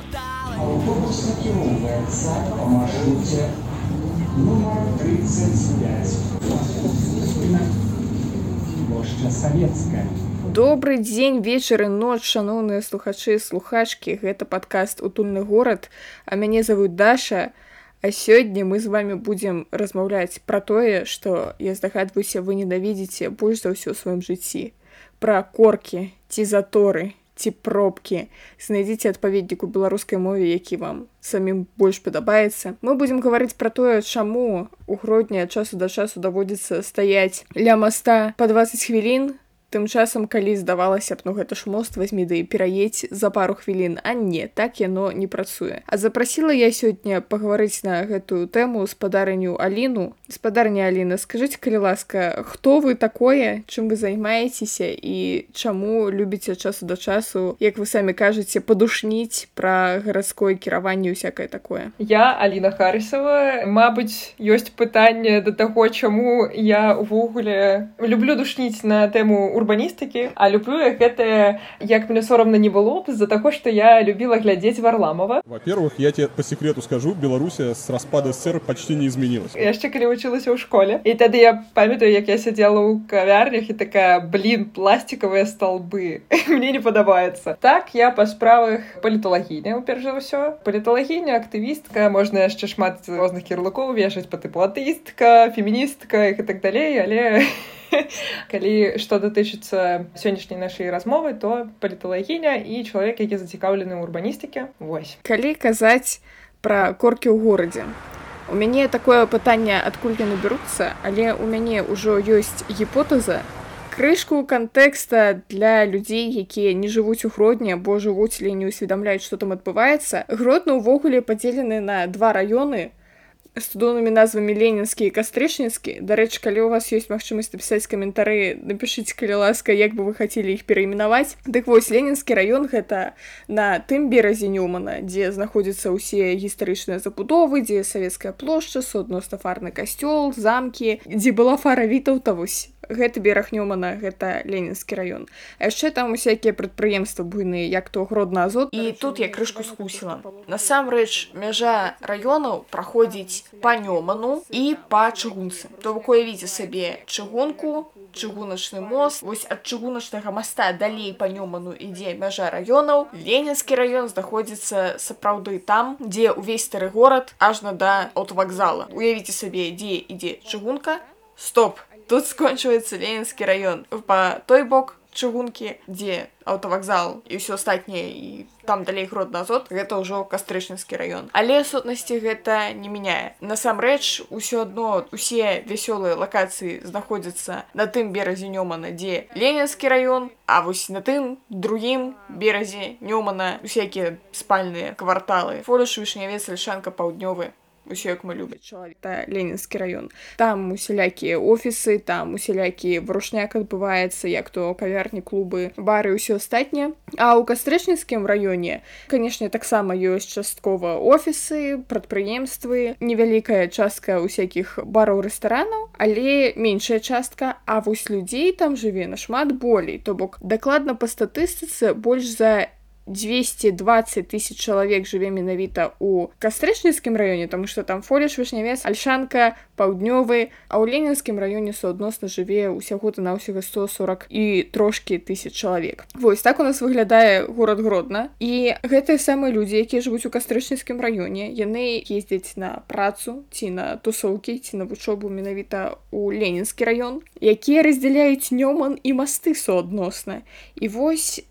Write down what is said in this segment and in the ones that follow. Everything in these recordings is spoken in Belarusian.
Автобус накіроўваецца па маршруце нумар 35. Плошча савецкая. Добры дзень вечары ноч шаноўныя слухачы слухачкі гэта падкаст утульны горад а мяне зовут даша а сёння мы з вами будзем размаўляць пра тое што я здагадваюся вы ненавідзіце больш за ўсё ў сваім жыцці пра коркі ці заторы ці пробкі знайдзіце адпаведнік у беларускай мове які вам самім больш падабаецца мы будзем гаварыць пра тое чаму у грудня часу да часу даводзіцца стаяць ля моста па 20 хвілін Тым часам калі здавалася б ну гэта ж мост возьмі да і пераедь за пару хвілін. А не так яно не працуе. А запрасіла я сёння пагаварыць на гэтую тэму спадарню аліну. Спадарня Аліна скажитеце калі ласка хто вы такое чым вы займаецеся і чаму любіце часу да часу як вы самі кажаце падушніць пра гарадское кіраванне усякае такое? Я Аліна харысова Мабыць ёсць пытанне да таго чаму я увогуле люблю душніць на тэму урбаністыкі а люблю я гэтае як мне сорамна не было з-за таго што я любіла глядзець варламова во-первых я тебе по секрету скажу беларусия с распада ссср почти не изменилась. Яшчэ калі вучылася ў школе і тады я памятаю як я сядзела ў кавярнях і такая блин пластикавыя столбы мне не падабаецца так я па справах паліталагіня перш за ўсё паліталагіня актывістка можна яшчэ шмат розных кірлыкоў вешаць па тыпу атыстка феміністка і так далей але калі што датычыцца сённяшняй нашай размовы то паліталагіня і чалавек які зацікаўлены ў урбаністыкі вось. Калі казаць пра коркі ў горадзе. У мяне такое пытанне адкуль яны бяруцца але у мяне ўжо ёсць гіпотэза крышку кантэкста для людзей якія не жывуць у гродні або жывуць или не ўсведамляюць што там адбываецца. Гродна ўвогуле падзелены на два раёны студонымі назвамі ленінскі і кастрычніцкі дарэчы калі у вас ёсць магчымасць напісаць каментары напішыце калі ласка як бы вы хацелі іх перайменаваць дык вось ленінскі раён гэта на тым беразе нюмана дзе знаходзяцца ўсе гістарычныя забудовы дзе савецкая плошча судностафарны касцёл замкі дзе была фара вітаўта вось гэты бераг нюмана гэта ленінскі раён яшчэ там усякія прадпрыемствы буйныя як то гродна азот і тут я крышку скусіла насамрэч мяжа раёнаў праходзіць па нёману і па чыгунцы. То бок уявіце сабе чыгунку чыгуначны мост. Вось ад чыгуначнага моста далей па нёману ідзе мяжа раёнаў. Ленінскі раён знаходзіцца сапраўды там дзе ўвесь стары горад ажна да аўтавакзала уявіце сабе дзе ідзе чыгунка. Стоп! Тут скончваецца ленінскі раён. Па той бок чыгункі дзе аўтавакзал і ўсё астатняе і там далей грод назад гэта ўжо кастрычніцкі раён. Але сутнасці гэта не мяняе. Насамрэч усё адно усе вясёлыя лакацыі знаходзяцца на тым беразе нёмана дзе ленінскі раён а вось на тым другім беразе нёмана усякія спальныя кварталы. Фолюш вішнявец альшанка паўднёвы усё як мы любяць чалавека ленінскі раён там усялякія офісы там усялякі варушняк адбываецца як то кавярні клубы бары ўсё астатняе а ў кастрычніцкім раёне канешне таксама ёсць часткова офісы прадпрыемствы невялікая частка усякіх бараў рэстаранаў але меншая частка а вось людзей там жыве нашмат болей. То бок дакладна па статыстыцы больш за 220 тысяч чалавек жыве менавіта у кастрычніцкім раёне тому что там фоліш вышнявец альшанка паўднёвы а ў ленінскім раёне суадносна жыве ўсяго ты на ўсяго 140 і трошки тысяч чалавек Вось так у нас выглядае город гродна. І гэтыя самыя людзі якія жывуць у кастрычніцкім раёне яны ездзяць на працу ці на тусоўкі ці на вучобу менавіта у ленінскі раён якія раздзяляюць нёман і масты суадносна і вось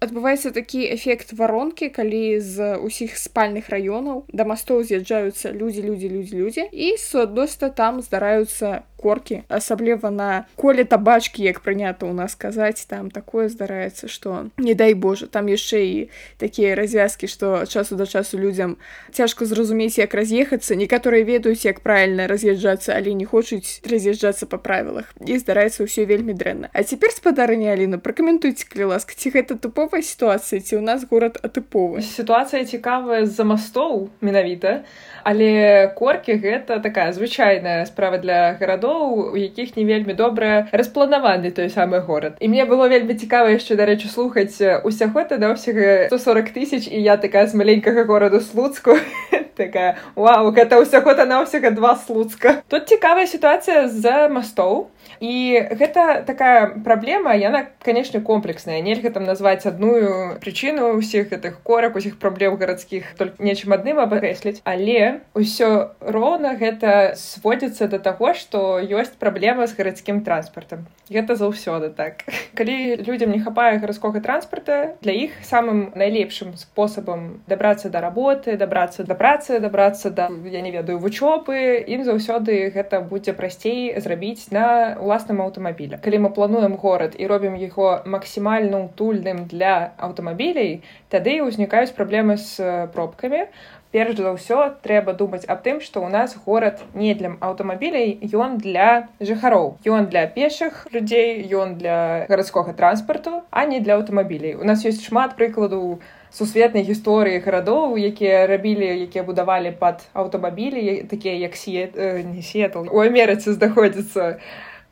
адбываецца такі эфект варонкі калі з усіх спальных раёнаў да мастоў з'язджаюцца людзі людзі людзі людзі і суадносна там здараюцца коркі асабліва на коле табачкі як прынята ў нас казаць там такое здараецца што не дай Божа там яшчэ і такія развязкі што часу да часу людзям цяжка зразумець як раз'ехацца некаторыя ведаюць як правільна раз'язджацца але не хочуць раз'язджацца па правілах і здараецца ўсё вельмі дрэнна А цяпер спадарня Аліна пракаментуйце калі ласка ці гэта тыповая сітуацыя ці ў нас горад атыповы? Сітуацыя цікавая з-за мастоў менавіта але коркі гэта такая звычайная справа для гарадоў гарадоў у якіх не вельмі добра распланаваны той самы горад. І мне было вельмі цікава яшчэ дарэчы слухаць усяго тада ўсяго 140 тысяч і я такая з маленькага гораду слуцку. Такая Вау гэта ўсяго та на ўсяга два слуцка тут цікавая сітуацыя з мастоў і гэта такая праблема яна канешне комплексная. Нельга там назваць адную прычыну ўсіх гэтых корак усіх праблем гарадскіх только нечым адным абрэсліць але ўсё роўна гэта сводзіцца да таго што ёсць праблема з гарадскім транспартам. Гэта заўсёды так. Калі людзям не хапае гарадскога транспарта для іх самым найлепшым спосабам дабрацца да работы дабрацца да працы дабрацца да я не ведаю вучобы ім заўсёды гэта будзе прасцей зрабіць на уласным аўтамабіле калі мы плануем горад і робім яго максімальна утульным для аўтамабілей тады ўзнікаюць праблемы з пробкамі. Перш за ўсё трэба думаць аб тым што ў нас горад не для аўтамабілей ён для жыхароў. Ён для пешых людзей ён для гарадскога транспарту а не для аўтамабілей. У нас ёсць шмат прыкладаў сусветнай гісторыі гарадоў якія рабілі якія будавалі пад аўтамабілі такія як сет не сетл у амерыцы знаходзіцца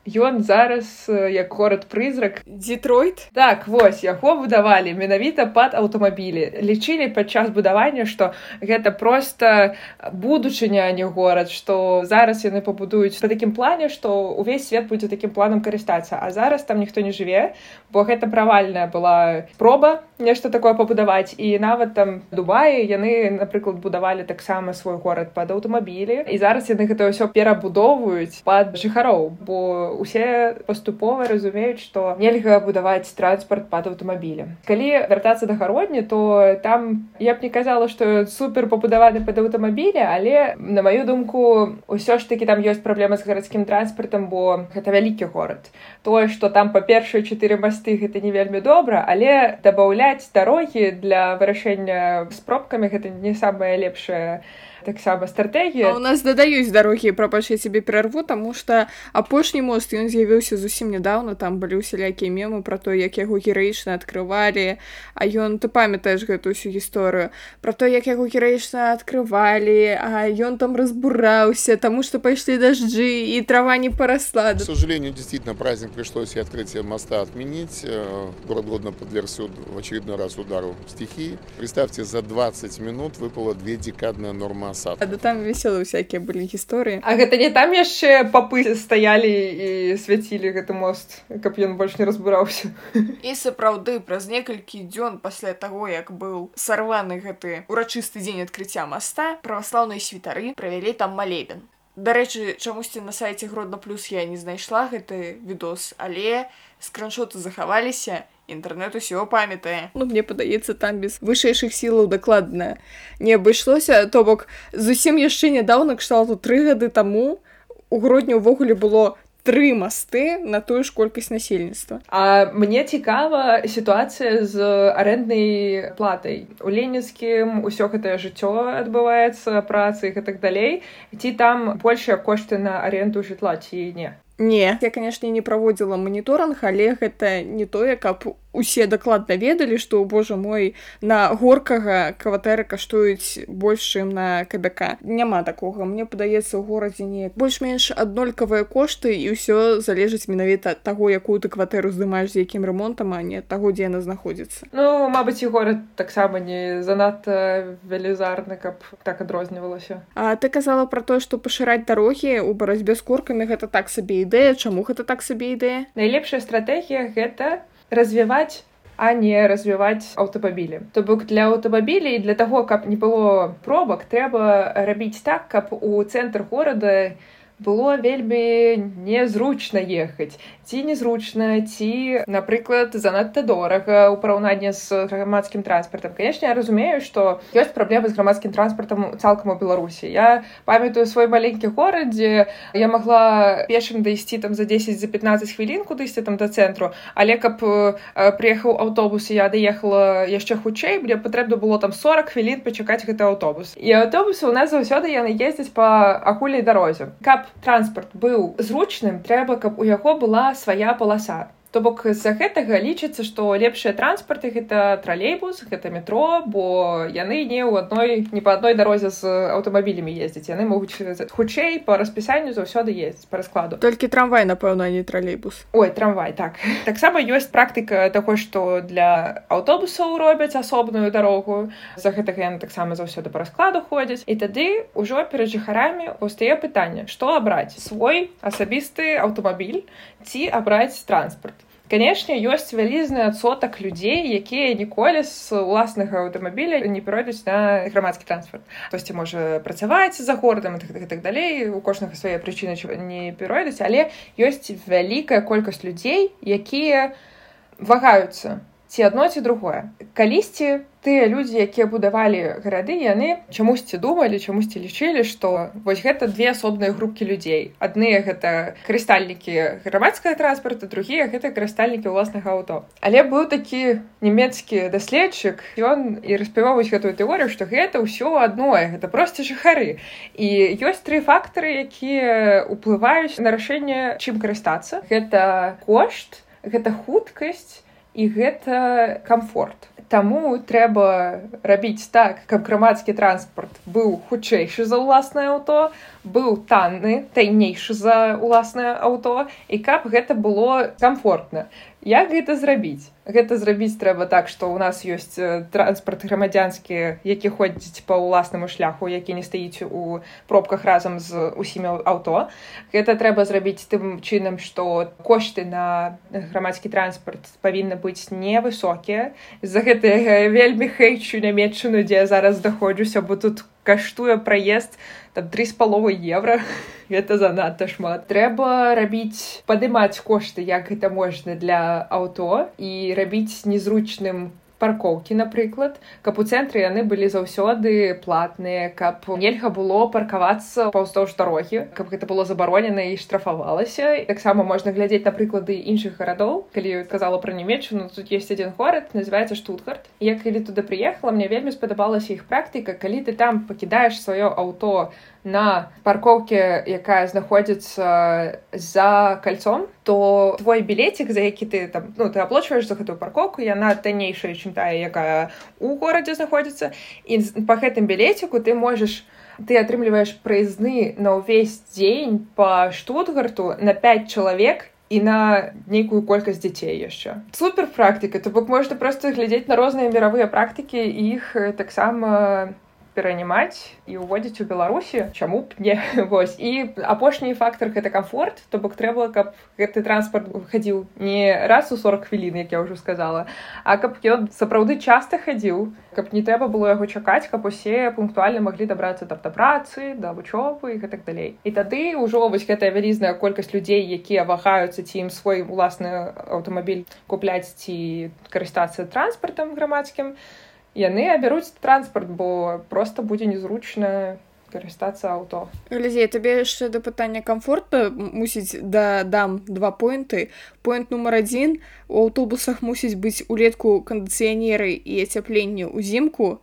ён зараз як горад прызрак детройт? Так вось яго будавалі менавіта пад аўтамабілі. Лічылі падчас будавання што гэта просто будучыня не горад што зараз яны пабудуюць па такім плане што увесь свет будзе такім планам карыстацца. А зараз там ніхто не жыве бо гэта правальная была проба нешта такое пабудаваць. І нават там дубаі яны напрыклад будавалі таксама свой горад пад аўтамабілі. І зараз яны гэта ўсё перабудоўваюць пад жыхароў бо усе паступова разумеюць што нельга будаваць транспарт пад аўтамабілем. Калі вяртацца да гародні то там я б не казала што супер пабудаваны пад аўтамабіле але на маю думку ўсё ж таки там ёсць праблема з гарадскім транспартам бо гэта вялікі горад. Тое што там па першыя чатыры масты гэта не вельмі добра але дабаўляць дарогі для вырашэння з пробкамі гэта не самая лепшая таксама стратэгія у нас дадаюць дарогі прапач я себе перарву таму что апошні мост ён з'явіўся зусім нядаўна там былі усялякія мемы про то як яго гераічна адкрывалі а ён ты памятаеш гэту всю гісторыю про то як яго гераічна адкрывалі а ён там разбураўся тому что пайшлі дажджы і трава не порасла к сожалению действительно праздник пришлось и открытие моста отменить. Э, город годно подверг суд в очередной раз удару стихии. Представьте за 20 минут выпала две декадная норма сад да там веселы всякие былі гісторыі А гэта не там яшчэ папы стаялі і свяцілі гэты мост каб ён больш не разбураўся і сапраўды праз некалькі дзён пасля таго як быў сарваны гэты урачысты дзень адкрыцця моста праваслаўныя святары правялі там малебен. Дарэчы чамусьці на сайце гродна плюс я не знайшла гэты відос але скриншоты захаваліся інтэрнет усё памятае ну мне падаецца там без вышэйшых сілаў дакладна не абышлося то бок зусім яшчэ нядаўна кшталту тры гады таму у грудні ўвогуле было тры масты на тую ж колькасць насельніцтва. А мне цікава сітуацыя з арэнднай платай. У ленінскім усё гэтае жыццё адбываецца працы і так далей. Ці там большыя кошты на аренду жытла ці не Не, я, канешне, не праводзіла маніторинг, але гэта не тое, каб усе дакладна ведалі што Божа мой на горкага кватэры каштуюць больш чым на кабяка. Няма такога. Мне падаецца у горадзе не больш-менш аднолькавыя кошты і ўсё залежыць менавіта ад таго якую ты кватэру здымаеш з якім рамонтам а не таго дзе яна знаходзіцца. Ну Мабыць і горад таксама не занадта велізарны каб так адрознівалася. А ты казала пра тое што пашыраць дарогі у барацьбе з куркамі гэта так сабе ідэя чаму гэта так сабе ідэя? Найлепшая стратэгія гэта развіваць а не развіваць аўтамабілі то бок для аўтамабілей для таго каб не было пробак трэба рабіць так каб у цэнтр горада было вельмі незручна ехаць. Ці незручна ці напрыклад занадта дорага ў параўнанні з грамадскім транспартам. Канешне я разумею што ёсць праблемы з грамадскім транспартам цалкам у беларусі. Я памятаю свой маленькі горад дзе я магла пешым дайсці там за 10 за 15 хвілін кудысьці там да цэнтру. Але каб прыехаў аўтобус я даехала яшчэ хутчэй мне патрэбна было там 40 хвілін пачакаць гэты аўтобус. І аўтобусы у нас заўсёды яны ездзяць па агульнай дарозе. Каб транспарт быў зручным трэба каб у яго была свая паласа То бок з-за гэтага лічыцца, што лепшыя транспарты гэта тралейбус, гэта метро, бо яны не ў адной не па адной дарозе з аўтамабілямі ездзяць. яны могуць хутчэй па распісанню заўсёды ездзіць па раскладу. Толькі трамвай, напэўна, не тралейбус. Ой трамвай так. Таксама ёсць практыка таго, што для аўтобусаў робяць асобную дарогу. За гэтага яны таксама заўсёды па раскладу ходзяць. І тады ўжо перад жыхарамі паўстае пытанне, што абраць свой асабісты аўтамабіль ці абраць транспарт. Канешне, ёсць вялізны адсотак людзей, якія ніколі з уласнага аўтамабіля не перайдуць на грамадскі транспарт. Хтосьці можа працаваць за горадам і так, так, так далей, у кожнага свае прычыны не перайдуць, але ёсць вялікая колькасць людзей, якія вагаюцца ці адно ці другое. Калісьці тыя людзі, якія будавалі гарады, яны чамусьці думалі, чамусьці лічылі, што вось гэта две асобныя групкі людзей. Адныя гэта карыстальнікі грамадскага транспарта, другія гэта карыстальнікі ўласнага аўто. Але быў такі нямецкі даследчык, ён і распяваў гэтую тэорыю, што гэта ўсё адное, гэта проста жыхары. І ёсць тры фактары, якія ўплываюць на рашэнне, чым карыстацца. Гэта кошт, гэта хуткасць, і гэта камфорт. Таму трэба рабіць так, каб грамадскі транспарт быў хутчэйшы за ўласнае аўто, быў танны, тайнейшы за ўласнае аўто і каб гэта было камфортна. Як гэта зрабіць? Гэта зрабіць трэба так, што ў нас ёсць транспарт грамадзянскі, які ходзіць па ўласнаму шляху, які не стаіць у пробках разам з усімі аўто. Гэта трэба зрабіць тым чынам, што кошты на грамадскі транспарт павінны быць невысокія. З-за гэтага вельмі хэйчу нямметчыну, дзе я зараз даходжуся, бо тут каштуе праезд там три з паловы евро. Гэта занадта шмат. Трэба рабіць падымаць кошты як гэта можна для аўто і рабіць незручным паркоўкі напрыклад. Каб у цэнтры яны былі заўсёды платныя каб нельга было паркавацца паўздоўж дарогі каб гэта было забаронена і штрафавалася. Таксама можна глядзець на прыклады іншых гарадоў. Калі казала пра нямецчыну тут есть один горад называется штутгард я калі туды прыехала мне вельмі спадабалася іх практыка калі ты там пакідаеш сваё аўто на паркоўке якая знаходзіцца за кольцом то твой білетик за які ты там ну ты аплочваеш за гэтую паркоўку яна таннейшая чым тая якая у горадзе знаходзіцца і по гэтым білетику ты можаш ты атрымліваеш праязны на ўвесь дзень по штутгарту на 5 чалавек і на нейкую колькасць дзяцей яшчэ супер практыка то бок можна просто глядзець на розныя мировыя практыкі іх таксама перанімаць і ўводзіць у беларусі чаму б не. Вось і апошні фактор гэта комфорт то бок трэба каб гэты транспорт хадзіў не раз у 40 хвілін як я ўжо сказала а каб ён сапраўды часта хадзіў каб не трэба было яго чакаць каб усе пунктуальна маглі дабрацца там да працы да вучобы і гэтак далей. І тады ўжо вось гэтая вялізная колькасць людзей якія вагаюцца ці ім свой уласны аўтамабіль купляць ці карыстацца транспартам грамадскім то яны абяруць транспарт бо просто будзе незручна карыстацца аўто глядзе табе яшчэ да пытання комфорта мусіць да дам два поинты поинт нумар адзін у аўтобусах мусіць быць улетку кандыцыянеры і ацяпленне ўзімку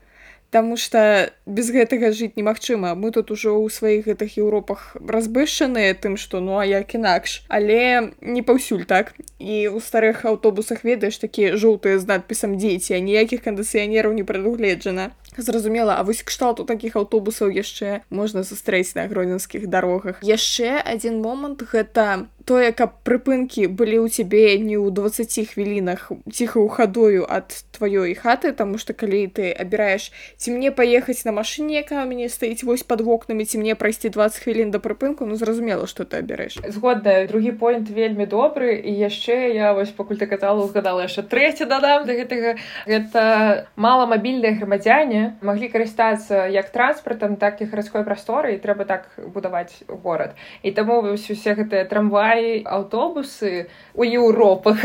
Таму што без гэтага жыць немагчыма. Мы тут ужо ў сваіх гэтых Еўропах разбышаныя тым, што ну а як інакш. Але не паўсюль так. І ў старых аўтобусах ведаеш такія жоўтыя з надпісам дзеці, а ніякіх кандыцыянераў не прадугледжана. Зразумела, а вось кшталту такіх аўтобусаў яшчэ можна сустрэць на гродзенскіх дарогах. Яшчэ адзін момант гэта тое, каб прыпынкі былі ў цябе не ў 20 хвілінах ціхаю хадою ад тваёй хаты, таму што калі ты абіраеш ці мне паехаць на машыне, якая мяне стаіць вось пад вокнамі, ці мне прайсці 20 хвілін да прыпынку, ну зразумела, што ты абярэш. Згодна, другі поінт вельмі добры і яшчэ я вось пакуль ты казала згадала яшчэ трэці дадам да гэтага гэта маламабільныя грамадзяне маглі карыстацца як транспартам, так і гарадской прасторы і трэба так будаваць горад. І таму вось усе гэтыя трамваі, аўтобусы у Еўропах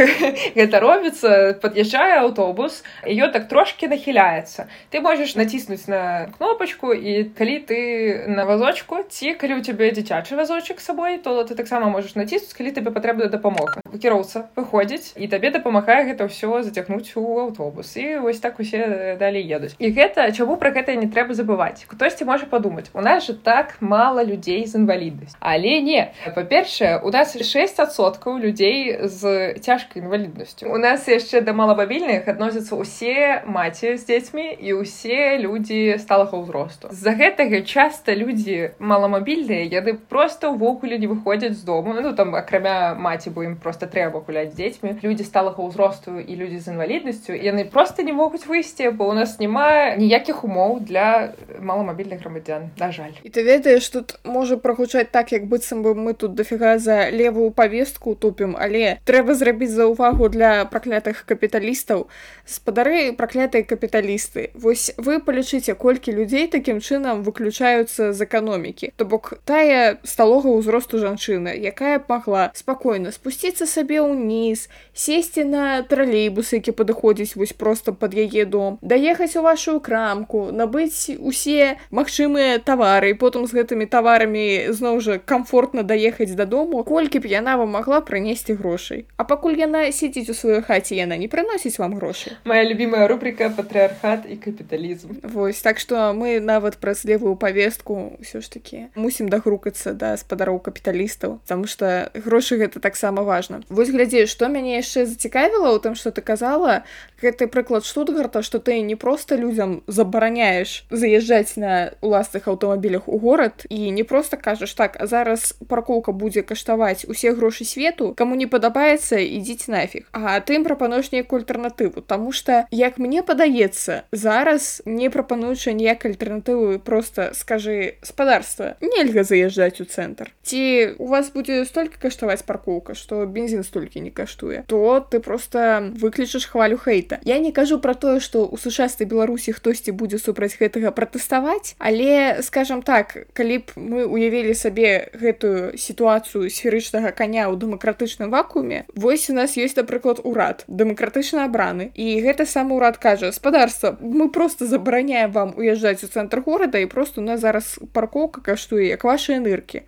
гэта робіцца, пад'язджае аўтобус, ён так трошки нахіляецца. Ты можаш націснуць на кнопачку і калі ты на вазочку ці калі у цябе дзіцячы вазочак сабой, то ты таксама можаш націснуць, калі табе патрэбна дапамога. Кіроўца выходзіць і табе дапамагае гэта ўсё зацягнуць у аўтобус і вось так усе далей едуць. І гэта чаму пра гэта не трэба забываць. Хтосьці можа падумаць у нас же так мала людзей з інваліднасць але не. Па-першае у нас 6соткаў людзей з цяжкай інваліднасцю. У нас яшчэ да малабабільных адносяцца ўсе маці з дзецьмі і ўсе людзі сталага ўзросту. З-за гэтага часта людзі маламабільныя яны просто ўвогуле не выходзяць з дому. Ну там акрамя маці бо ім просто трэба гуляць з дзецьмі. Людзі сталага ўзросту і людзі з інваліднасцю яны просто не могуць выйсці бо у нас няма ніякіх умоў для маламабільных грамадзян на жаль. І ты ведаеш тут можа прагучаць так як быццам бы мы тут дафіга за левую павестку тупім але трэба зрабіць за ўвагу для праклятых капіталістаў. Спадары праклятыя капіталісты. Вось вы палічыце колькі людзей такім чынам выключаюцца з эканомікі. То бок тая сталога ўзросту жанчына якая б магла спакойна спусціцца сабе ўніз сесці на тралейбус які падыходзіць вось просто под яе дом даехаць у вашу крамку набыць усе магчымыя тавары потым з гэтымі таварамі зноў жа комфортна даехаць дадому колькі б яна вам могла прынесці грошай. А пакуль яна сидзіць у сваёй хаце яна не прыносіць вам грошы моя любимая рубрика патрыархат і капіталізм Вось так што мы нават праз левую павестку ўсё ж таки мусім дагрукацца да спадароў капіталістаў потому что грошы гэта таксама важна. Вось глядзі што мяне яшчэ зацікавіла ў тым что ты казала гэты прыклад штутгарта что ты не просто людзям забараняеш заязджаць на уласных аўтамабілях у горад і не просто кажаш так а зараз паркоўка будзе каштаваць усе грошы свету кому не падабаецца ідзіць нафіг а ты ім прапануеш нейкую альтэрнатыву тому что як мне падаецца зараз не прапануючы ніякай альтэрнатывы просто скажы спадарства нельга заязджаць у цэнтр ці у вас будзе столькі каштаваць паркоўка что бензин столькі не каштуе то ты просто выключыш хвалю хейта. Я не кажу про тое что у сучаснай беларусі хтосьці будзе супраць гэтага пратэставаць. Але скажем так калі б мы уявілі сабе гэтую сітуацыю сферычнага коня ў дэмакратычным вакууме вось у нас есть напрыклад урад дэмакратычна абраны. І гэта самы ўрад кажа спадарства мы просто забараняем вам уязджаць у цэнтр горада і просто у нас зараз паркоўка каштуе як ваши ныркі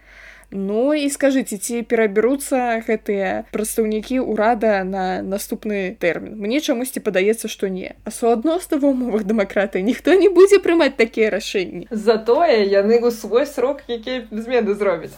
Ну і скажыце ці перабяруцца гэтыя прадстаўнікі ўрада на наступны тэрмін? Мне чамусьці падаецца што не. А суадносна в умовах дэмакраты ніхто не будзе прымаць такія рашэнні. Затое яны у свой срок які змены зробяць.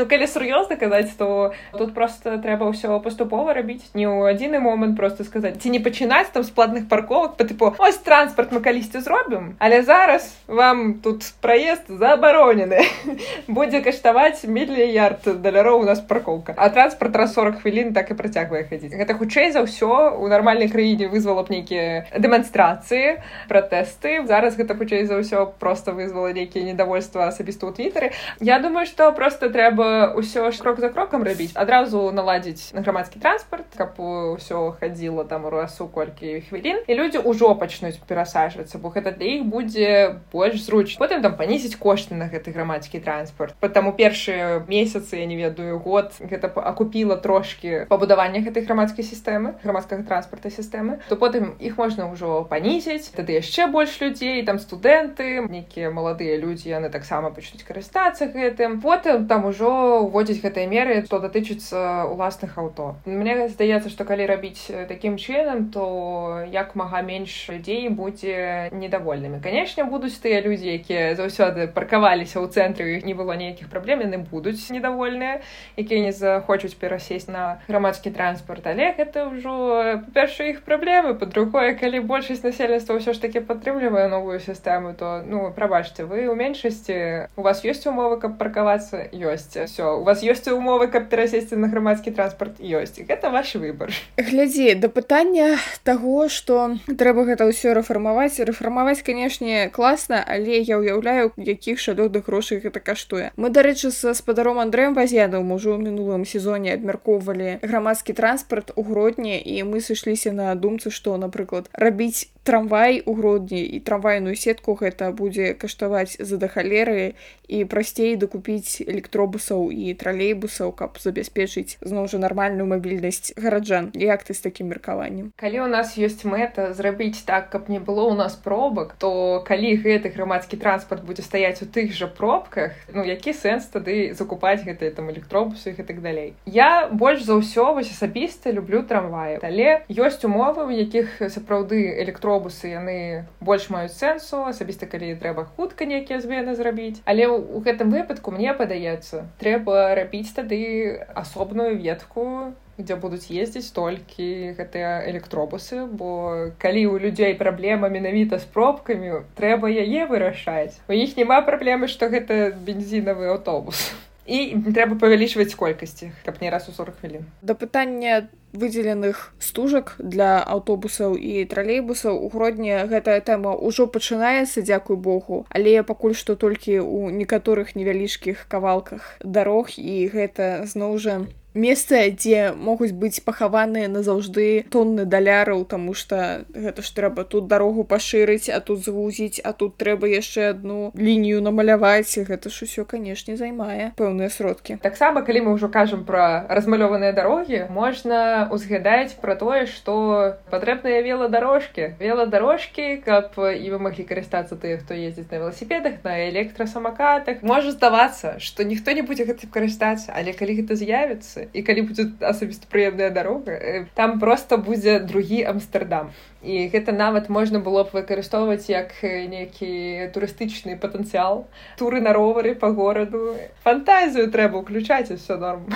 Ну калі сур'ёзна казаць то тут просто трэба ўсё паступова рабіць. Не ў адзіны момант просто сказаць ці не пачынаць там з платных парковак по тыпу ось транспорт мы калісьці зробім але зараз вам тут праезд забаронены. Будзе каштаваць мільярд даляроў у нас паркоўка а транспорт раз 40 хвілін так і працягвае хадзіць гэта хутчэй за ўсё у нармальнай краіне вызвала б нейкія дэманстрацыі пратэсты зараз гэта хутчэй за ўсё просто вызвала нейкія недовольства асабіста ў твиттары я думаю что просто трэба ўсё ж крок за крокам рабіць адразу наладзіць на грамадскі транспорт каб ўсё хадзіла там у расу колькі хвілін і людзі ўжо пачнуць перасаджвацца бо гэта для іх будзе больш зруч потым там панізіць кошты на гэты грамадскі транспорт. Потому першы месяцы я не ведаю год гэта акупіла трошки пабудавання гэтай грамадскай сістэмы грамадскага транспорта сістэмы то потым іх можна ўжо панізіць тады яшчэ больш людзей там студэнты нейкія маладыя людзі яны таксама пачнуць карыстацца гэтым потым там ужо уводзіць гэтыя меры то датычыцца уласных аўто мне здаецца што калі рабіць такім чынам то як мага менш людзей будзе недовольнымі канешне будуць тыя людзі якія заўсёды паркаваліся ў цэнтры не было нейкіх праблем яны будуць недовольныя якія не захочуць перасесть на грамадскі транспорт. Але гэта ўжо перша іх праблемы по-другое калі большасць насельніцтва ўсё ж таки падтрымлівае новую сістэму то ну прабачце вы у меншасці у вас ёсць умовы каб паркавацца ёсць все у вас ёсць умовы каб перасесці на грамадскі транспорт? Ёсць гэта ваш выбор. Глядзі да пытання того что трэба гэта ўсё рэфармаваць. Рэфармаваць канешне класна але я ўяўляю якіх шалёдных грошай гэта каштуе. Мы дарэчы са спадаром Андрэем Вазядам ужо ў мінулым сезоне абмяркоўвалі грамадскі транспарт у грудні і мы сышліся на думцы што напрыклад рабіць трамвай у грудні і трамвайную сетку гэта будзе каштаваць за да халеры і прасцей дакупіць электробусаў і тралейбусаў каб забяспечыць зноў жа нармальную мабільнасць гараджан. Як ты з такім меркаваннем? Калі у нас ёсць мэта зрабіць так каб не было ў нас пробак то калі гэты грамадскі транспарт будзе стаяць у тых жа пробках ну які сэнс тады закупаць гэтыя там электробусы і так далей? Я больш за ўсё вось асабіста люблю трамваю але ёсць умовы у якіх сапраўды электро электробусы яны больш маюць сэнсу асабіста калі трэба хутка нейкія змены зрабіць. Але у гэтым выпадку мне падаецца трэба рабіць тады асобную ветку дзе будуць ездзіць толькі гэтыя электробусы бо калі ў людзей праблема менавіта з пробкамі трэба яе вырашаць. У іх няма праблемы што гэта бензінавы аўтобус і трэба павялічваць колькасці каб не раз у 40 хвілін да пытання выдзеленых стужак для аўтобусаў і тралейбусаў у гродні гэтая тэма ўжо пачынаецца дзякуй богу. Але пакуль што толькі ў некаторых невялічкіх кавалках дарог і гэта зноў жа месца дзе могуць быць пахаваныя назаўжды тонны даляраў тому что гэта ж трэба тут дарогу пашырыць а тут звузіць а тут трэба яшчэ одну лінію намаляваць. Гэта ж усё канешне займае пэўныя сродкі. Таксама калі мы ўжо кажам про размалёваныя дарогі можна узгадаць про тое что патрэбныя веладарожкі. Веладарожкі каб і вы маглі карыстацца тыя хто ездзіць на велосипедах на электрасамакатах. Можа здавацца что ніхто не будзе гэтым карыстацца але калі гэта з'явіцца і калі будзе асабіста прыемная дарога там просто будзе другі амстердам. І гэта нават можна было б выкарыстоўваць як нейкі турыстычны патэнцыял туры на ровары по гораду. Фантазію трэба ўключаць все норм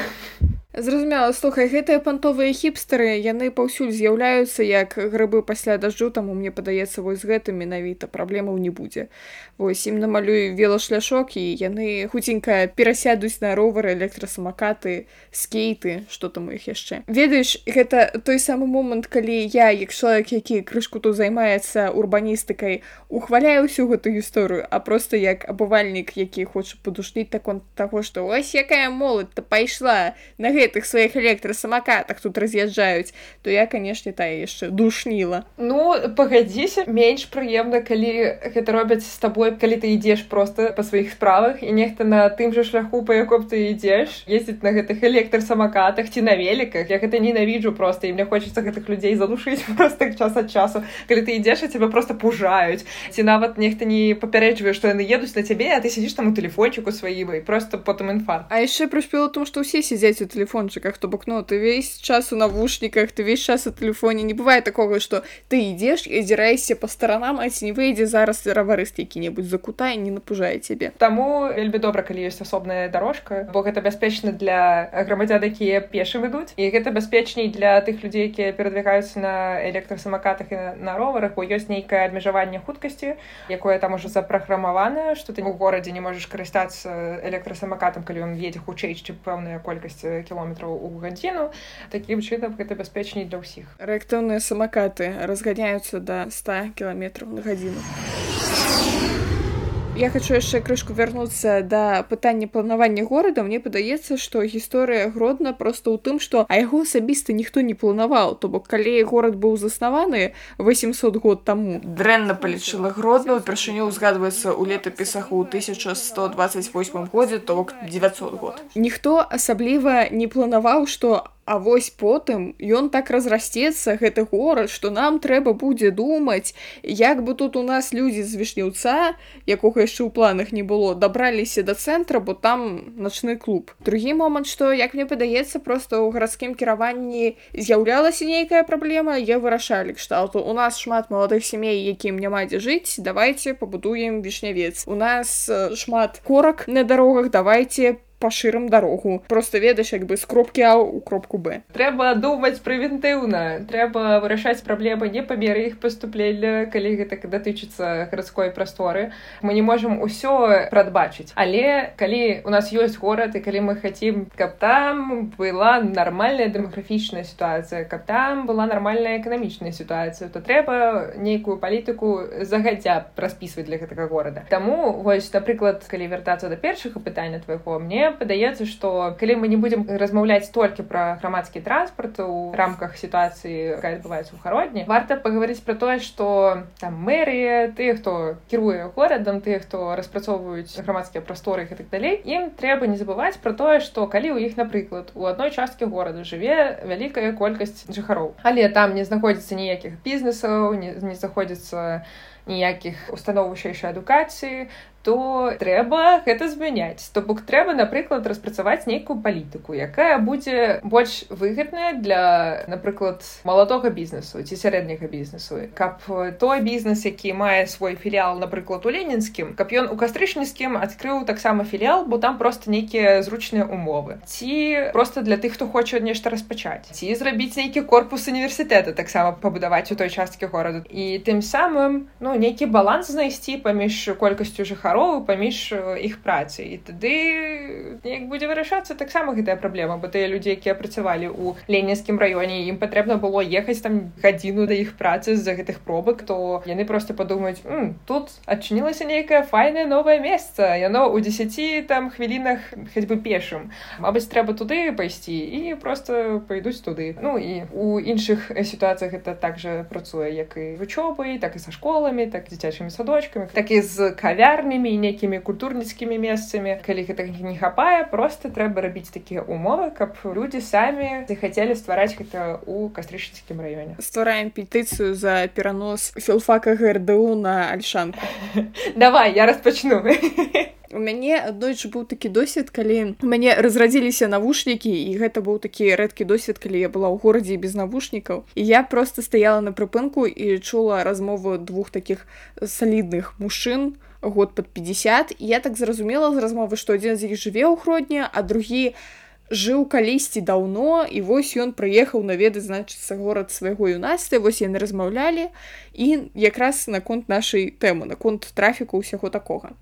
Зразумела, слухай, гэтыя пантовыя хіпстары, яны паўсюль з'яўляюцца як грыбы пасля дажджу, таму мне падаецца, вось гэтым менавіта праблемаў не будзе. Вось ім намалюю велашляшок і яны хуценька перасядуць на ровары, электрасамакаты, скейты, што там у іх яшчэ. Ведаеш, гэта той самы момант, калі я, як чалавек, які крышку тут займаецца урбаністыкай, ухваляю ўсю гэту гісторыю, а проста як абывальнік, які хоча падушніць так он таго, што ось якая моладзь-то пайшла на гэтых сваіх электрасамакатах тут раз'язджаюць то я канешне тая яшчэ душніла ну пагадзіся менш прыемна калі гэта робяць з табой калі ты ідзеш просто па сваіх справах і нехта на тым жа шляху па яком ты ідзеш ездзіць на гэтых электрасамакатах ці на веліках я гэта ненавіджу просто і мне хочется гэтых людзей задушыць просто час ад часу. Калі ты ідзеш і цябе просто пужаюць ці нават нехта не папярэджвае што яны едуць на цябе а ты сидишь там у телефончику сваім і просто потым інфаркт а яшчэ прышпела том што ўсе сядзяць у телефон телефончиках, то бок, ну, ты весь час у навушниках, ты весь час у телефоне. Не бывает такого, что ты идешь и озираешься по сторонам, а ці не выйдзе зараз раварыст які-небудзь закутай не напужае цябе. Таму вельмі добра, калі ёсць асобная дорожка, бо гэта бяспечна для грамадзян, якія пешым ідуць. І гэта бяспечней для тых людзей, якія перадвігаюцца на электрасамакатах і на роварах, бо ёсць нейкае абмежаванне хуткасці, якое там ужо запраграмаванае, што ты ў горадзе не можаш карыстацца электрасамакатам, калі ён едзе хутчэй, чым пэўная колькасць кіл кіламетраў у гадзіну такім чынам гэта бяспечней для ўсіх рэактыўныя самакаты разганяюцца да 100 кіламетраў на гадзіну я хочу яшчэ крышку вярнуцца да пытання планавання горада. Мне падаецца што гісторыя гродна просто ў тым што а яго асабіста ніхто не планаваў. То бок калі горад быў заснаваны 800 год таму. Дрэнна палічыла гродна упершыню узгадваецца ў летапісах у 1128 годзе то бок 900 год. Ніхто асабліва не планаваў што А вось потым ён так разрасцецца гэты горад што нам трэба будзе думаць як бы тут у нас людзі з вішнюўца якога яшчэ ў планах не было дабраліся да цэнтра бо там начны клуб. Другі момант што як мне падаецца просто ў гарадскім кіраванні з'яўлялася нейкая праблема я вырашалі кшталту. У нас шмат маладых сямей якім няма дзе жыць давайте пабудуем вішнявец. У нас шмат корак на дарогах давайте пашырым дарогу. Просто ведаеш як бы з кропкі а у кропку б. Трэба думаць прэвентыўна. Трэба вырашаць праблемы не па меры іх паступлення калі гэта датычыцца гарадской прасторы. Мы не можемм усё прадбачыць. Але калі у нас ёсць горад і калі мы хацім каб там была нармальная дэмаграфічная сітуацыя каб там была нармальная эканамічная сітуацыя то трэба нейкую палітыку загадзя распісваць для гэтага горада. Таму вось напрыклад калі вяртацца да першага пытання твайго мне падаецца што калі мы не будзем размаўляць толькі пра грамадскі транспарт у рамках сітуацыі якая адбываецца ў гародні варта пагаварыць пра тое што там мэрыя тыя хто кіруе горадам тыя хто распрацоўваюць грамадскія прасторы і так далей ім трэба не забываць пра тое што калі ў іх напрыклад у адной часткі горада жыве вялікая колькасць жыхароў але там не знаходзіцца ніякіх бізнесаў не, не заходзіцца ніякіх установ вышэйшай адукацыі то трэба гэта змяняць. То бок трэба напрыклад распрацаваць нейкую палітыку якая будзе больш выгадная для напрыклад маладога бізнесу ці сярэдняга бізнесу. Каб той бізнес які мае свой філіал напрыклад у ленінскім каб ён у кастрычніцкім адкрыў таксама філіал бо там просто нейкія зручныя умовы. Ці просто для тых хто хоча нешта распачаць. Ці зрабіць нейкі корпус універсітэта таксама пабудаваць у той часткі гораду. І тым самым ну нейкі баланс знайсці паміж колькасцю жыхараў жыхароў паміж іх працы і тады як будзе вырашацца таксама гэтая праблема бо тыя людзі якія працавалі ў ленінскім раёне ім патрэбна было ехаць там гадзіну да іх працы з-за гэтых пробак то яны просто падумаюць тут адчынілася нейкае файнае новае месца яно ў 10 там хвілінах хоць бы пешым. Мабыць трэба туды пайсці і просто пайдуць туды ну і у іншых сітуацыях это также працуе як і вучобай так і са школамі так дзіцячымі садочкамі так і з кавярнямі і нейкімі культурніцкімі месцамі калі гэта не хапае просто трэба рабіць такія умовы каб людзі самі захацелі ствараць гэта у кастрычніцкім раёне. Ствараем петыцыю за перанос філфака грду на альшанку. Давай я распачну. У мяне аднойчы быў такі досвед калі мяне разрадзіліся навушнікі і гэта быў такі рэдкі досвед калі я была ў горадзе без навушнікаў. І я просто стаяла на прыпынку і чула размову двух таких салідных мужчын год под 50 і я так зразумела з размовы што адзін з іх жыве ў гродні а другі жыў калісьці даўно і вось ён прыехаў наведаць значыцца горад свайго юнацтва вось яны размаўлялі і якраз наконт нашай тэмы наконт трафіку ўсяго такога.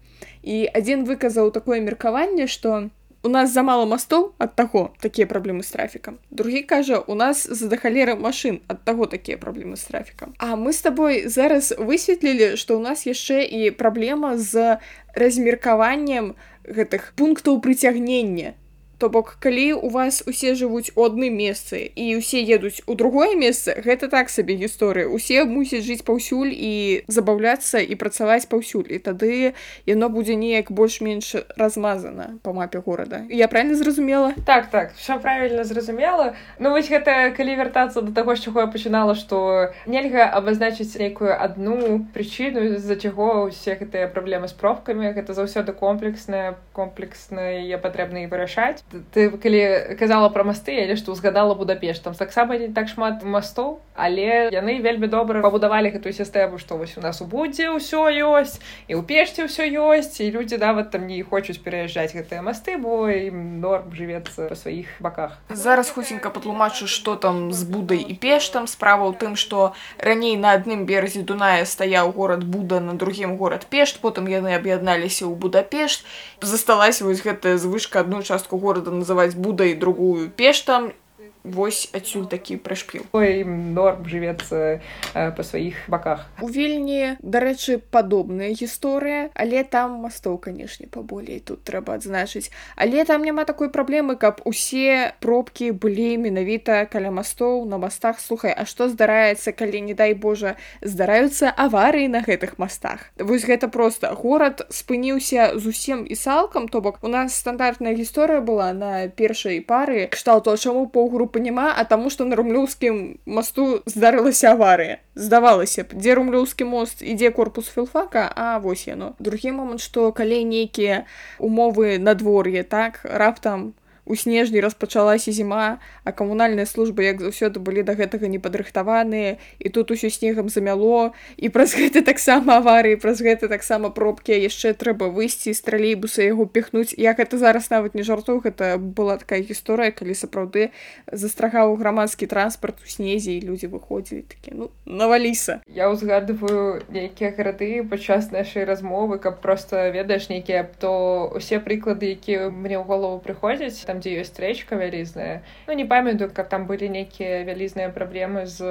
І адзін выказаў такое меркаванне што у нас замала мастоў ад таго такія праблемы з трафікам другі кажа у нас з-за дахалеры машын ад таго такія праблемы з трафікам А мы з табой зараз высветлілі што ў нас яшчэ і праблема з размеркаваннем гэтых пунктаў прыцягнення то бок калі у вас усе жывуць у адным месцы і усе едуць у другое месца гэта так сабе гісторыя. Усе мусяць жыць паўсюль і забаўляцца і працаваць паўсюль і тады яно будзе неяк больш-менш размазана по мапе горада. Я правильно зразумела? Так так все правильно зразумела. Ну вось гэта калі вяртацца до таго з чаго я пачынала что нельга абазначыць нейкую одну прычыну з-за чаго усе гэтыя праблемы з пробкамі гэта заўсёды комплексная комплексная я патрэбна і вырашаць ты калі казала пра масты але што узгадала будапеш там таксама не так шмат мастоў але яны вельмі добра пабудавалі гэтую сістэму што вось у нас у будзе ўсё ёсць і ў пешце ўсё ёсць і людзі нават там не хочуць пераязджаць гэтыя масты бо ім норм жывецца па сваіх баках. Зараз хуценька патлумачу што там з будай і пеш там справа ў тым што раней на адным беразе дуная стаяў горад буда на другім горад пешт потым яны аб'ядналіся ў будапешт. Засталася вось гэтая звышка адну частку горада города называць будай другую пештам вось адсюль такі прышпіў ім норм жывецца э, па сваіх баках. У вільні дарэчы падобная гісторыя але там мастоў канешне паболей тут трэба адзначыць. Але там няма такой праблемы каб усе пробкі былі менавіта каля мастоў на мастах. Слухай А што здараецца калі не дай Божа здараюцца аварыі на гэтых мастах? Вось гэта просто горад спыніўся зусім і салкам то бок у нас стандартная гісторыя была на першай пары. Кшталту чаму паўгрупы групы няма а таму што на румлёўскім масту здарылася аварыя здавалася б дзе румлёўскі мост ідзе корпус філфака а вось яно другі момант што калі нейкія умовы надвор'е так раптам у снежні распачалася зіма а камунальныя службы як заўсёды былі да гэтага не падрыхтаваныя і тут усё снегам замяло і праз гэта таксама аварыі праз гэта таксама пробкі. Яшчэ трэба выйсці з тралейбуса яго піхнуць. Як это зараз нават не жарту гэта была такая гісторыя калі сапраўды застрагаў грамадскі транспарт у снезе і людзі выходзілі такі ну наваліса я ўзгадываю нейкія гарады падчас нашай размовы каб просто ведаеш нейкія то усе прыклады якія мне ў голову прыходзяць там дзе ёсць рэчка вялізная ну не памятаю каб там былі нейкія вялізныя праблемы з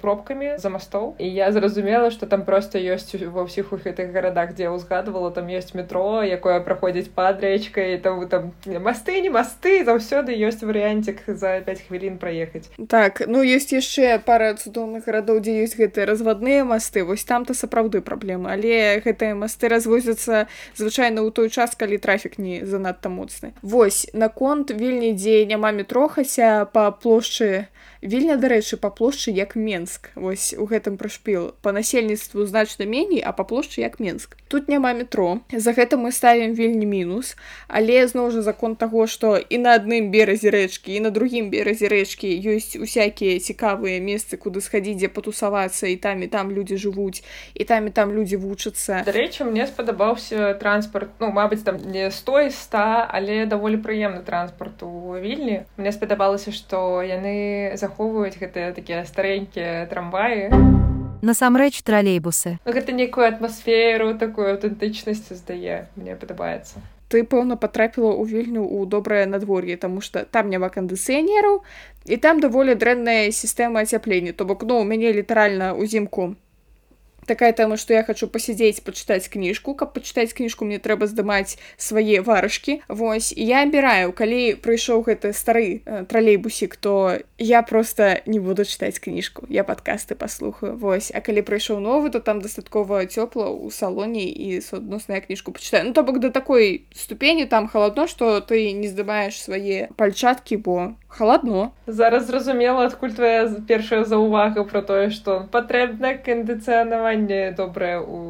пробкамі за мастоў і я зразумела что там просто ёсць ва ўсіх у гэтых гарадах дзе узгадывала там ёсць метро якое праходзіць пад рэчкай там там масты не масты заўсёды ёсць варыянцік за 5 хвілін праехаць так ну есть яшчэ пара цудоўных гарадоў дзе ёсць гэтыя развадныя масты вось там-то сапраўды праблемы але гэтыя масты развозяцца звычайна ў той час калі трафік не занадта моцны восьось наконт рамонт вільні дзе няма метро хаця па плошчы вільня дарэчы па плошчы як менск. Вось у гэтым прашпіл по насельніцтву значна меней а па плошчы як менск. Тут няма метро. За гэта мы ставім вельмі мінус. Але зноў жа закон таго што і на адным беразе рэчкі і на другім беразе рэчкі ёсць усякія цікавыя месцы куды схадзіць дзе патусавацца і там і там людзі жывуць і там і там людзі вучацца. Дарэчы мне спадабаўся транспарт. Ну мабыць там не стой ста але даволі прыемны транспарт у вільні. Мне спадабалася што яны за захоўваюць гэтыя такія старэнькія трамваі. Насамрэч тралейбусы. Гэта некую атмасферу такую аўтэнтычнасць здае мне падабаецца. Ты пэўна патрапіла ў вільню ў добрае надвор'е таму што там няма кандыцыянераў і там даволі дрэнная сістэма ацяплення. То бок ну у мяне літаральна ўзімку такая тэма што я хочу пасядзець пачытаць кніжку каб пачытаць кніжку мне трэба здымаць свае варышкі Вось. Я абіраю калі прыйшоў гэты стары э, тралейбусік то я просто не буду чытаць кніжку я падкасты паслухаю. Вось. А калі прыйшоў новы то там дастаткова цёпла ў салоне і суадносная кніжку пачытаю. Ну то бок да такой ступені там халадно што ты не здымаеш свае пальчаткі бо халадно зараз зразумела адкуль твоя першая заўвага про тое што патрэбна кандыцыянаванне добрае у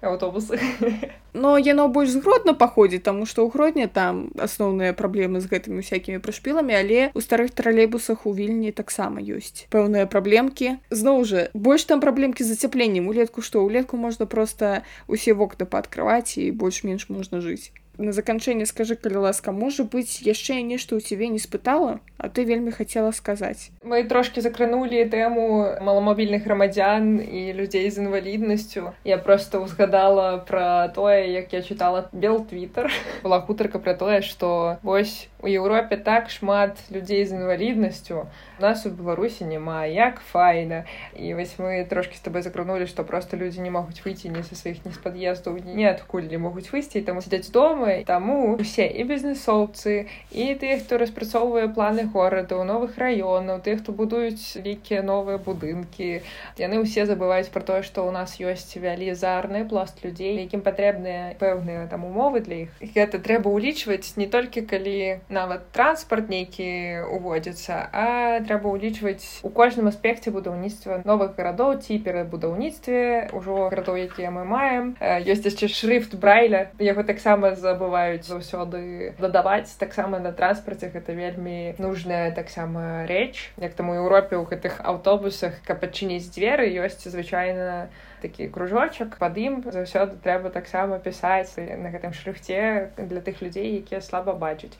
аўтобусы но яно больш згродна паходзіць таму што ў гродні там асноўныя праблемы з гэтымі усякімі прышпіламі але у старых тралейбусах у вільні таксама ёсць пэўныя праблемкі зноў жа больш там праблемкі з зацяпленнем улетку што ўлетку можна проста усе вокны паадкрываць і больш-менш можна жыць на заканчэнне скажы калі ласка можа быць яшчэ нешта ў цябе не спытала а ты вельмі хацела сказаць мы трошки закранули тэму маламабільных грамадзян і людзей з інваліднасцю я просто узгадала про тое як я чытала бел твиттер. Была хутарка про тое что вось у Еўропе так шмат людзей з інваліднасцю нас у беларусі няма як файна і вось мы трошки з тобой закранули што просто людзі не могуць выйти не са сваіх не з пад'ездаў ніадкуль не могуць выйсці таму сядзяць дома таму усе і бізнесоўцы і тыя хто распрацоўвае планы горада у новых раёнаў тых хто будуюць вялікія новыя будынкі яны ўсе забываюць про тое што ў нас ёсць вялізарны пласт людзей якім патрэбныя пэўныя там умовы для іх гэта трэба ўлічваць не толькі калі нават транспарт нейкі уводзіцца а трэба ўлічваць у кожным аспекце будаўніцтва новых гарадоў ці перабудаўніцтве ўжо гарадоў якія мы маем. Ёсць яшчэ шрифт брайля яго таксама забываюць заўсёды дадаваць. Таксама на транспарце гэта вельмі нужная таксама рэч. Як там у Еўропе ў гэтых аўтобусах каб адчыніць дзверы ёсць звычайна такі кружочак пад ім заўсёды трэба таксама пісаць на гэтым шрыфце для тых людзей якія слаба бачаць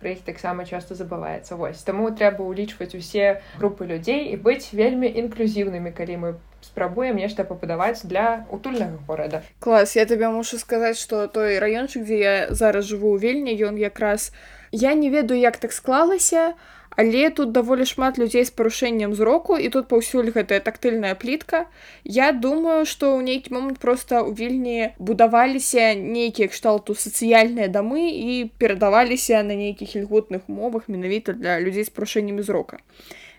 пра іх таксама часто забываецца вось таму трэба ўлічваць усе групы людзей і быць вельмі інклюзіўнымі калі мы спрабуем нешта пабудаваць для утульнага горада. Клас я табе мушу сказаць что той раёнчык дзе я зараз жыву ў вельні ён якраз я не ведаю як так склалася а Але тут даволі шмат людзей з парушэннем зроку і тут паўсюль гэтая тактыльная плітка. Я думаю, што ў нейкі момант проста ў вільні будаваліся нейкія кшталту сацыяльныя дамы і перадаваліся на нейкіх ільготных умовах менавіта для людзей з парушэннямі зрока.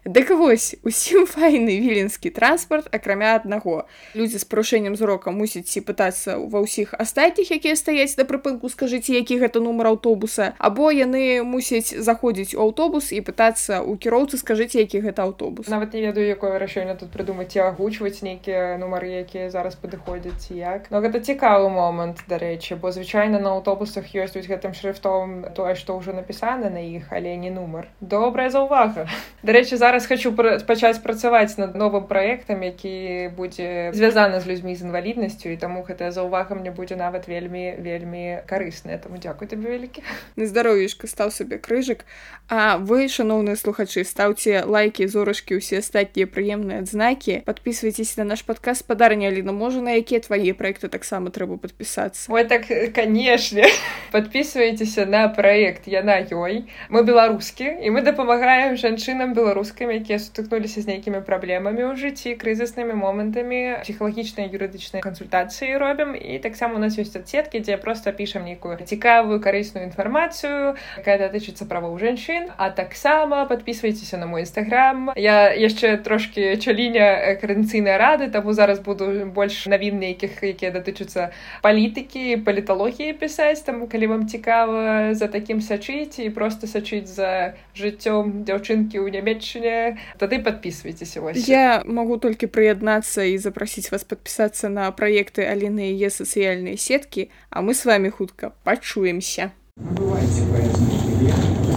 Дык вось усім файны віленскі транспарт акрамя аднаго. Людзі з парушэннем зрока мусяць ці пытацца ва ўсіх астатніх якія стаяць да прыпынку скажыце які гэта нумар аўтобуса або яны мусяць заходзіць у аўтобус і пытацца у кіроўцы скажыце які гэта аўтобус. Нават не ведаю якое рашэнне тут прыдумаць і агучваць нейкія нумары якія зараз падыходзяць як. Но гэта цікавы момант дарэчы бо звычайна на аўтобусах ёсць вось гэтым шрифтом тое што ўжо напісана на іх але не нумар. Добрая заўвага дарэчы зараз зараз хочу пачаць працаваць над новым праектам які будзе звязаны з людзьмі з інваліднасцю і таму гэтая заўвага мне будзе нават вельмі вельмі карысная. Таму дзякуй табе вялікі. На здароўішка стаў сабе крыжык. А вы шаноўныя слухачы стаўце лайки зорачкі усе астатнія прыемныя адзнакі. Подписывайтесь на наш падказ спадарня Аліна можа на якія твае проекты таксама трэба подпісацца Ой так канешне. Подписывайтеся на проект яна ёй мы беларускі і мы дапамагаем жанчынам беларускай дзеткамі якія сутыкнуліся з нейкімі праблемамі ў жыцці крызіснымі момантамі псіхалагічныя юрыдычныя кансультацыі робім і таксама у нас ёсць адсеткі дзе просто пішам нейкую цікавую карысную інфармацыю якая датычыцца правоў жанчын а таксама подписывайтеся на мой нстаграм я яшчэ трошки чаліня карэнцыйнай рады таму зараз буду больш навін нейкіх якія датычацца палітыкі паліталогіі пісаць там калі вам цікава за такім сачыць і просто сачыць за жыццём дзяўчынкі ў нямецчыне тады подписывайтеся вось Я могу толькі прыяднацца і запрасіць вас подпісацца на праекты Аліны і яе сацыяльныя сеткі, а мы с вами хутка пачуемся. Набывайте